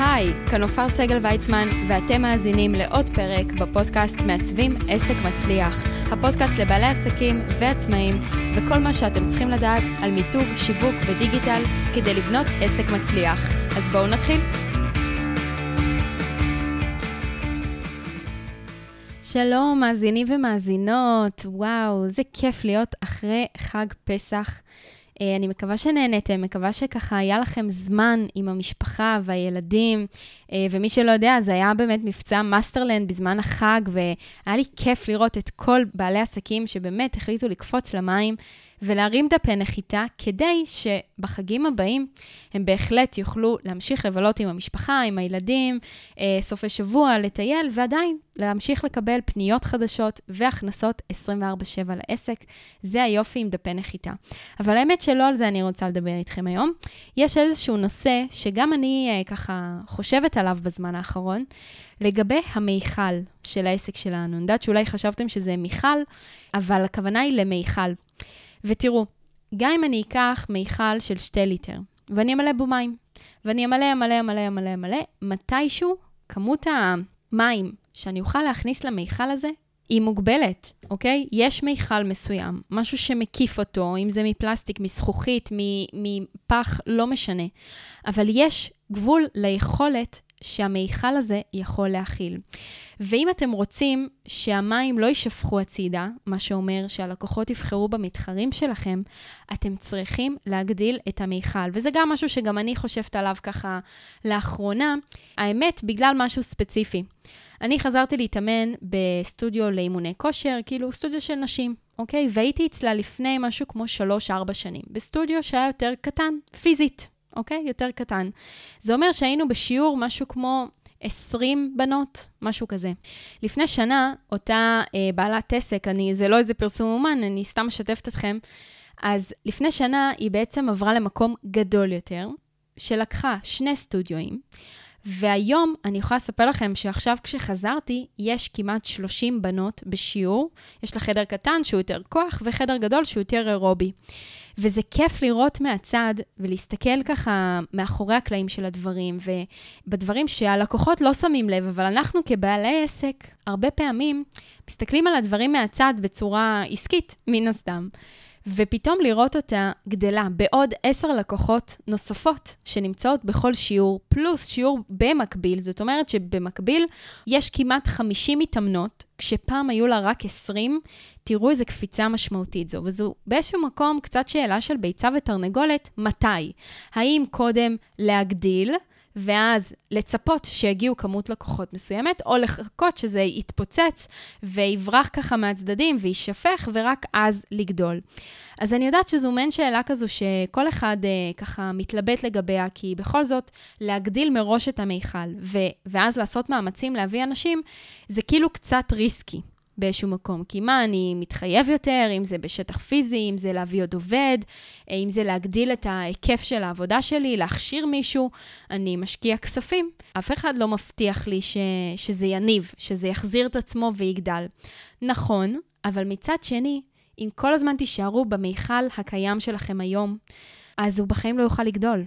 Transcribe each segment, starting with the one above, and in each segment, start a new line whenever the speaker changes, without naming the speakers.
היי, כאן עופר סגל ויצמן, ואתם מאזינים לעוד פרק בפודקאסט מעצבים עסק מצליח. הפודקאסט לבעלי עסקים ועצמאים, וכל מה שאתם צריכים לדעת על מיתוג, שיווק ודיגיטל כדי לבנות עסק מצליח. אז בואו נתחיל. שלום, מאזינים ומאזינות. וואו, זה כיף להיות אחרי חג פסח. אה, אני מקווה שנהניתם, מקווה שככה היה לכם זמן עם המשפחה והילדים, אה, ומי שלא יודע, זה היה באמת מבצע מאסטרלנד בזמן החג, והיה לי כיף לראות את כל בעלי עסקים שבאמת החליטו לקפוץ למים ולהרים דפי נחיתה, כדי שבחגים הבאים הם בהחלט יוכלו להמשיך לבלות עם המשפחה, עם הילדים, אה, סופי שבוע, לטייל, ועדיין להמשיך לקבל פניות חדשות והכנסות 24/7 לעסק. זה היופי עם דפי נחיתה. אבל האמת שלא על זה אני רוצה לדבר איתכם היום. יש איזשהו נושא שגם אני אה, ככה חושבת עליו בזמן האחרון, לגבי המיכל של העסק שלנו. אני יודעת שאולי חשבתם שזה מיכל, אבל הכוונה היא למיכל. ותראו, גם אם אני אקח מיכל של שתי ליטר, ואני אמלא בו מים, ואני אמלא, אמלא, אמלא, אמלא, אמלא, מתישהו כמות המים שאני אוכל להכניס למיכל הזה היא מוגבלת, אוקיי? יש מיכל מסוים, משהו שמקיף אותו, אם זה מפלסטיק, מזכוכית, מפח, לא משנה. אבל יש גבול ליכולת שהמיכל הזה יכול להכיל. ואם אתם רוצים שהמים לא יישפכו הצידה, מה שאומר שהלקוחות יבחרו במתחרים שלכם, אתם צריכים להגדיל את המיכל. וזה גם משהו שגם אני חושבת עליו ככה לאחרונה, האמת, בגלל משהו ספציפי. אני חזרתי להתאמן בסטודיו לאימוני כושר, כאילו סטודיו של נשים, אוקיי? והייתי אצלה לפני משהו כמו 3-4 שנים, בסטודיו שהיה יותר קטן, פיזית, אוקיי? יותר קטן. זה אומר שהיינו בשיעור משהו כמו 20 בנות, משהו כזה. לפני שנה, אותה אה, בעלת עסק, אני, זה לא איזה פרסום אומן, אני סתם משתפת אתכם, אז לפני שנה היא בעצם עברה למקום גדול יותר, שלקחה שני סטודיואים. והיום אני יכולה לספר לכם שעכשיו כשחזרתי, יש כמעט 30 בנות בשיעור. יש לה חדר קטן שהוא יותר כוח, וחדר גדול שהוא יותר אירובי. וזה כיף לראות מהצד ולהסתכל ככה מאחורי הקלעים של הדברים, ובדברים שהלקוחות לא שמים לב, אבל אנחנו כבעלי עסק, הרבה פעמים מסתכלים על הדברים מהצד בצורה עסקית, מן הסתם. ופתאום לראות אותה גדלה בעוד עשר לקוחות נוספות שנמצאות בכל שיעור, פלוס שיעור במקביל, זאת אומרת שבמקביל יש כמעט 50 מתאמנות, כשפעם היו לה רק 20, תראו איזה קפיצה משמעותית זו. וזו באיזשהו מקום קצת שאלה של ביצה ותרנגולת, מתי? האם קודם להגדיל? ואז לצפות שיגיעו כמות לקוחות מסוימת, או לחכות שזה יתפוצץ ויברח ככה מהצדדים ויישפך, ורק אז לגדול. אז אני יודעת שזו מעין שאלה כזו שכל אחד אה, ככה מתלבט לגביה, כי בכל זאת, להגדיל מראש את המיכל, ו- ואז לעשות מאמצים להביא אנשים, זה כאילו קצת ריסקי. באיזשהו מקום. כי מה, אני מתחייב יותר, אם זה בשטח פיזי, אם זה להביא עוד עובד, אה, אם זה להגדיל את ההיקף של העבודה שלי, להכשיר מישהו, אני משקיע כספים. אף אחד לא מבטיח לי ש, שזה יניב, שזה יחזיר את עצמו ויגדל. נכון, אבל מצד שני, אם כל הזמן תישארו במיכל הקיים שלכם היום, אז הוא בחיים לא יוכל לגדול.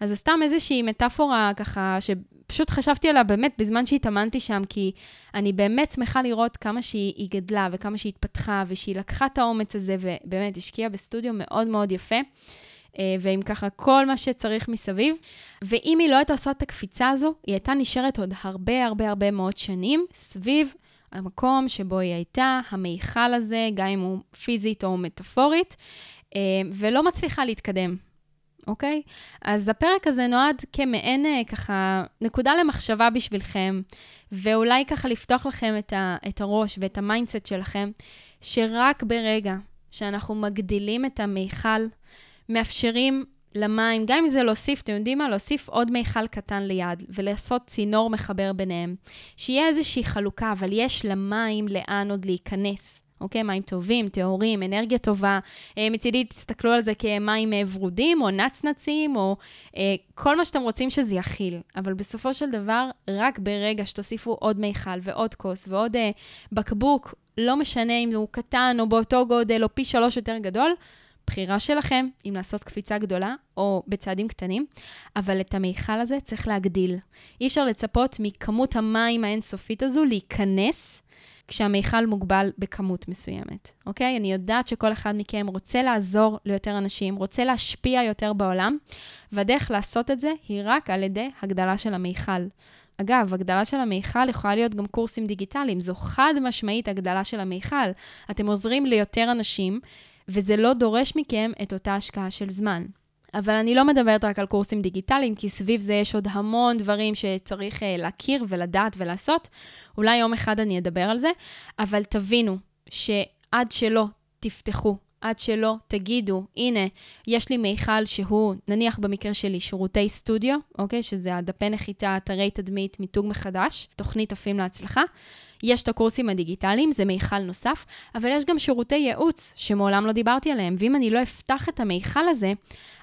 אז זה סתם איזושהי מטאפורה ככה, שפשוט חשבתי עליה באמת בזמן שהתאמנתי שם, כי אני באמת שמחה לראות כמה שהיא גדלה וכמה שהיא התפתחה, ושהיא לקחה את האומץ הזה ובאמת השקיעה בסטודיו מאוד מאוד יפה. אה, ועם ככה כל מה שצריך מסביב. ואם היא לא הייתה עושה את הקפיצה הזו, היא הייתה נשארת עוד הרבה הרבה הרבה מאוד שנים סביב המקום שבו היא הייתה, המיכל הזה, גם אם הוא פיזית או מטאפורית, אה, ולא מצליחה להתקדם. אוקיי? אז הפרק הזה נועד כמעין אה, ככה נקודה למחשבה בשבילכם, ואולי ככה לפתוח לכם את, ה, את הראש ואת ה mindset שלכם, שרק ברגע שאנחנו מגדילים את המיכל, מאפשרים למים, גם אם זה להוסיף, אתם יודעים מה? להוסיף עוד מיכל קטן ליד ולעשות צינור מחבר ביניהם. שיהיה איזושהי חלוקה, אבל יש למים לאן עוד להיכנס. אוקיי? מים טובים, טהורים, אנרגיה טובה. אה, מצידי, תסתכלו על זה כמים אה, ורודים או נצנצים, או אה, כל מה שאתם רוצים שזה יכיל. אבל בסופו של דבר, רק ברגע שתוסיפו עוד מיכל ועוד כוס ועוד בקבוק, לא משנה אם הוא קטן או באותו גודל או פי שלוש יותר גדול, בחירה שלכם אם לעשות קפיצה גדולה או בצעדים קטנים, אבל את המיכל הזה צריך להגדיל. אי אפשר לצפות מכמות המים האינסופית הזו להיכנס כשהמיכל מוגבל בכמות מסוימת, אוקיי? אני יודעת שכל אחד מכם רוצה לעזור ליותר אנשים, רוצה להשפיע יותר בעולם, והדרך לעשות את זה היא רק על ידי הגדלה של המיכל. אגב, הגדלה של המיכל יכולה להיות גם קורסים דיגיטליים, זו חד משמעית הגדלה של המיכל. אתם עוזרים ליותר אנשים, וזה לא דורש מכם את אותה השקעה של זמן. אבל אני לא מדברת רק על קורסים דיגיטליים, כי סביב זה יש עוד המון דברים שצריך uh, להכיר ולדעת ולעשות. אולי יום אחד אני אדבר על זה, אבל תבינו שעד שלא תפתחו, עד שלא תגידו, הנה, יש לי מיכל שהוא, נניח במקרה שלי, שירותי סטודיו, אוקיי? שזה הדפי נחיתה, אתרי תדמית, מיתוג מחדש, תוכנית עפים להצלחה. יש את הקורסים הדיגיטליים, זה מיכל נוסף, אבל יש גם שירותי ייעוץ שמעולם לא דיברתי עליהם, ואם אני לא אפתח את המיכל הזה,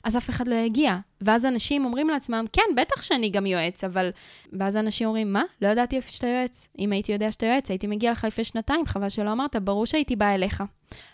אז אף אחד לא יגיע. ואז אנשים אומרים לעצמם, כן, בטח שאני גם יועץ, אבל... ואז אנשים אומרים, מה? לא ידעתי איפה שאתה יועץ. אם הייתי יודע שאתה יועץ, הייתי מגיע לך לפני שנתיים, חבל שלא אמרת, ברור שהייתי באה אליך.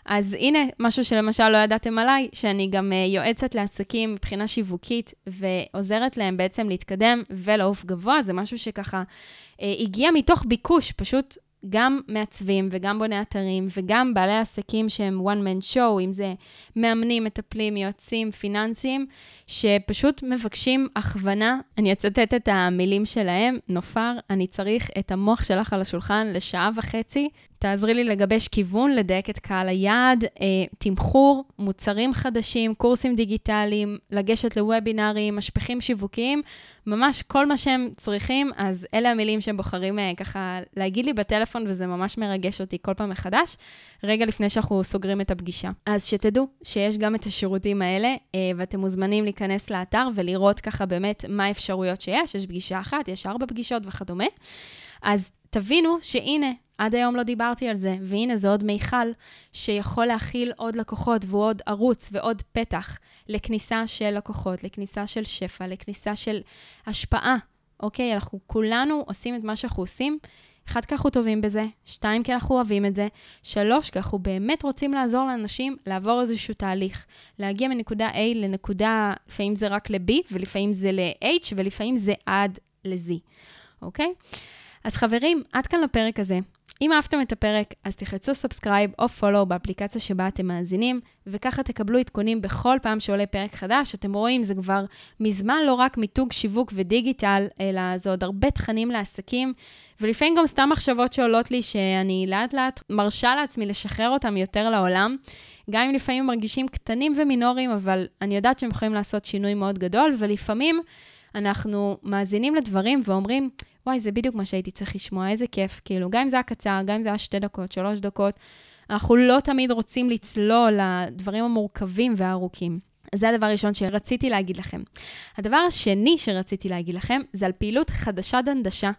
אז הנה, משהו שלמשל לא ידעתם עליי, שאני גם uh, יועצת לעסקים מבחינה שיווקית, ועוזרת להם בעצם להתקדם ולעוף גבוה, זה משהו שככה uh, הגיע מתוך ביקוש, פשוט גם מעצבים וגם בוני אתרים וגם בעלי עסקים שהם one man show, אם זה מאמנים, מטפלים, יועצים, פיננסיים, שפשוט מבקשים הכוונה. אני אצטט את המילים שלהם, נופר, אני צריך את המוח שלך על השולחן לשעה וחצי תעזרי לי לגבש כיוון, לדייק את קהל היעד, אה, תמחור, מוצרים חדשים, קורסים דיגיטליים, לגשת לוובינארים, משפחים שיווקיים, ממש כל מה שהם צריכים, אז אלה המילים שהם בוחרים אה, ככה להגיד לי בטלפון, וזה ממש מרגש אותי כל פעם מחדש, רגע לפני שאנחנו סוגרים את הפגישה. אז שתדעו שיש גם את השירותים האלה, אה, ואתם מוזמנים להיכנס לאתר ולראות ככה באמת מה האפשרויות שיש, יש פגישה אחת, יש ארבע פגישות וכדומה. אז תבינו שהנה, עד היום לא דיברתי על זה, והנה זה עוד מיכל שיכול להכיל עוד לקוחות והוא עוד ערוץ ועוד פתח לכניסה של לקוחות, לכניסה של שפע, לכניסה של השפעה, אוקיי? אנחנו כולנו עושים את מה שאנחנו עושים. אחד, כי אנחנו טובים בזה, שתיים, כי אנחנו אוהבים את זה, שלוש, כי אנחנו באמת רוצים לעזור לאנשים לעבור איזשהו תהליך, להגיע מנקודה A לנקודה, לפעמים זה רק ל-B, ולפעמים זה ל-H, ולפעמים זה עד ל-Z, אוקיי? אז חברים, עד כאן לפרק הזה. אם אהבתם את הפרק, אז תלחצו subscribe או follow באפליקציה שבה אתם מאזינים, וככה תקבלו עדכונים בכל פעם שעולה פרק חדש. אתם רואים, זה כבר מזמן לא רק מיתוג, שיווק ודיגיטל, אלא זה עוד הרבה תכנים לעסקים, ולפעמים גם סתם מחשבות שעולות לי שאני לאט לאט מרשה לעצמי לשחרר אותם יותר לעולם. גם אם לפעמים מרגישים קטנים ומינוריים, אבל אני יודעת שהם יכולים לעשות שינוי מאוד גדול, ולפעמים אנחנו מאזינים לדברים ואומרים, וואי, זה בדיוק מה שהייתי צריך לשמוע, איזה כיף. כאילו, גם אם זה היה קצר, גם אם זה היה שתי דקות, שלוש דקות, אנחנו לא תמיד רוצים לצלול לדברים המורכבים והארוכים. זה הדבר הראשון שרציתי להגיד לכם. הדבר השני שרציתי להגיד לכם, זה על פעילות חדשה דנדשה,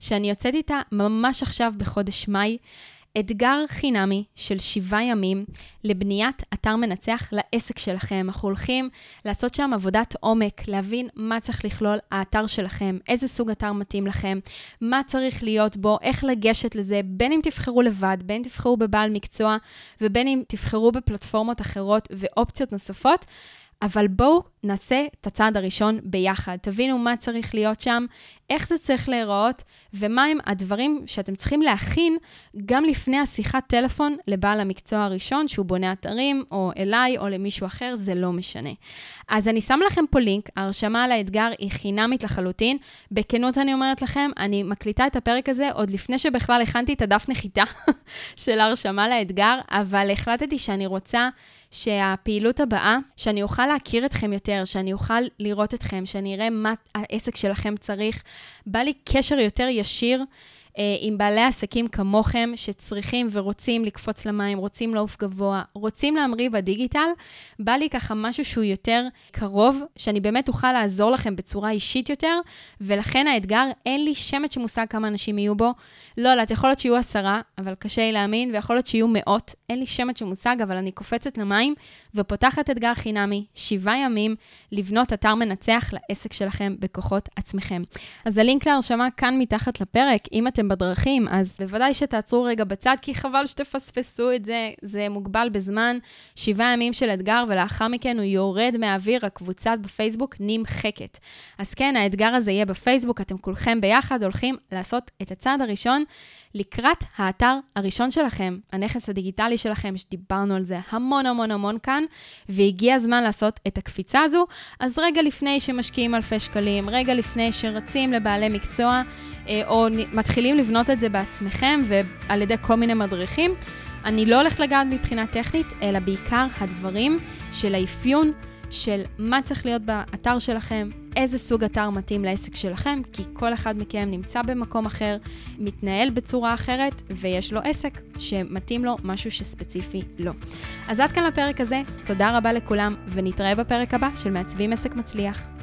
שאני יוצאת איתה ממש עכשיו בחודש מאי. אתגר חינמי של שבעה ימים לבניית אתר מנצח לעסק שלכם. אנחנו הולכים לעשות שם עבודת עומק, להבין מה צריך לכלול האתר שלכם, איזה סוג אתר מתאים לכם, מה צריך להיות בו, איך לגשת לזה, בין אם תבחרו לבד, בין אם תבחרו בבעל מקצוע ובין אם תבחרו בפלטפורמות אחרות ואופציות נוספות. אבל בואו נעשה את הצעד הראשון ביחד. תבינו מה צריך להיות שם, איך זה צריך להיראות, ומהם הדברים שאתם צריכים להכין גם לפני השיחת טלפון לבעל המקצוע הראשון, שהוא בונה אתרים, או אליי, או למישהו אחר, זה לא משנה. אז אני שם לכם פה לינק, ההרשמה לאתגר היא חינמית לחלוטין. בכנות אני אומרת לכם, אני מקליטה את הפרק הזה עוד לפני שבכלל הכנתי את הדף נחיתה של ההרשמה לאתגר, אבל החלטתי שאני רוצה... שהפעילות הבאה, שאני אוכל להכיר אתכם יותר, שאני אוכל לראות אתכם, שאני אראה מה העסק שלכם צריך, בא לי קשר יותר ישיר עם בעלי עסקים כמוכם, שצריכים ורוצים לקפוץ למים, רוצים לעוף גבוה, רוצים להמריא בדיגיטל, בא לי ככה משהו שהוא יותר קרוב, שאני באמת אוכל לעזור לכם בצורה אישית יותר, ולכן האתגר, אין לי שמץ של מושג כמה אנשים יהיו בו. לא יודעת, יכול להיות שיהיו עשרה, אבל קשה לי להאמין, ויכול להיות שיהיו מאות, אין לי שמץ של מושג, אבל אני קופצת למים ופותחת אתגר חינמי, שבעה ימים, לבנות אתר מנצח לעסק שלכם בכוחות עצמכם. אז הלינק להרשמה כאן מתחת לפרק, אם אתם ואתם בדרכים, אז בוודאי שתעצרו רגע בצד, כי חבל שתפספסו את זה, זה מוגבל בזמן, שבעה ימים של אתגר, ולאחר מכן הוא יורד מהאוויר, הקבוצה בפייסבוק נמחקת. אז כן, האתגר הזה יהיה בפייסבוק, אתם כולכם ביחד הולכים לעשות את הצעד הראשון לקראת האתר הראשון שלכם, הנכס הדיגיטלי שלכם, שדיברנו על זה המון המון המון כאן, והגיע הזמן לעשות את הקפיצה הזו. אז רגע לפני שמשקיעים אלפי שקלים, רגע לפני שרצים לבעלי מקצוע, אה, או מתחילים לבנות את זה בעצמכם ועל ידי כל מיני מדריכים, אני לא הולכת לגעת מבחינה טכנית, אלא בעיקר הדברים של האפיון. של מה צריך להיות באתר שלכם, איזה סוג אתר מתאים לעסק שלכם, כי כל אחד מכם נמצא במקום אחר, מתנהל בצורה אחרת, ויש לו עסק שמתאים לו משהו שספציפי לו. אז עד כאן לפרק הזה, תודה רבה לכולם, ונתראה בפרק הבא של מעצבים עסק מצליח.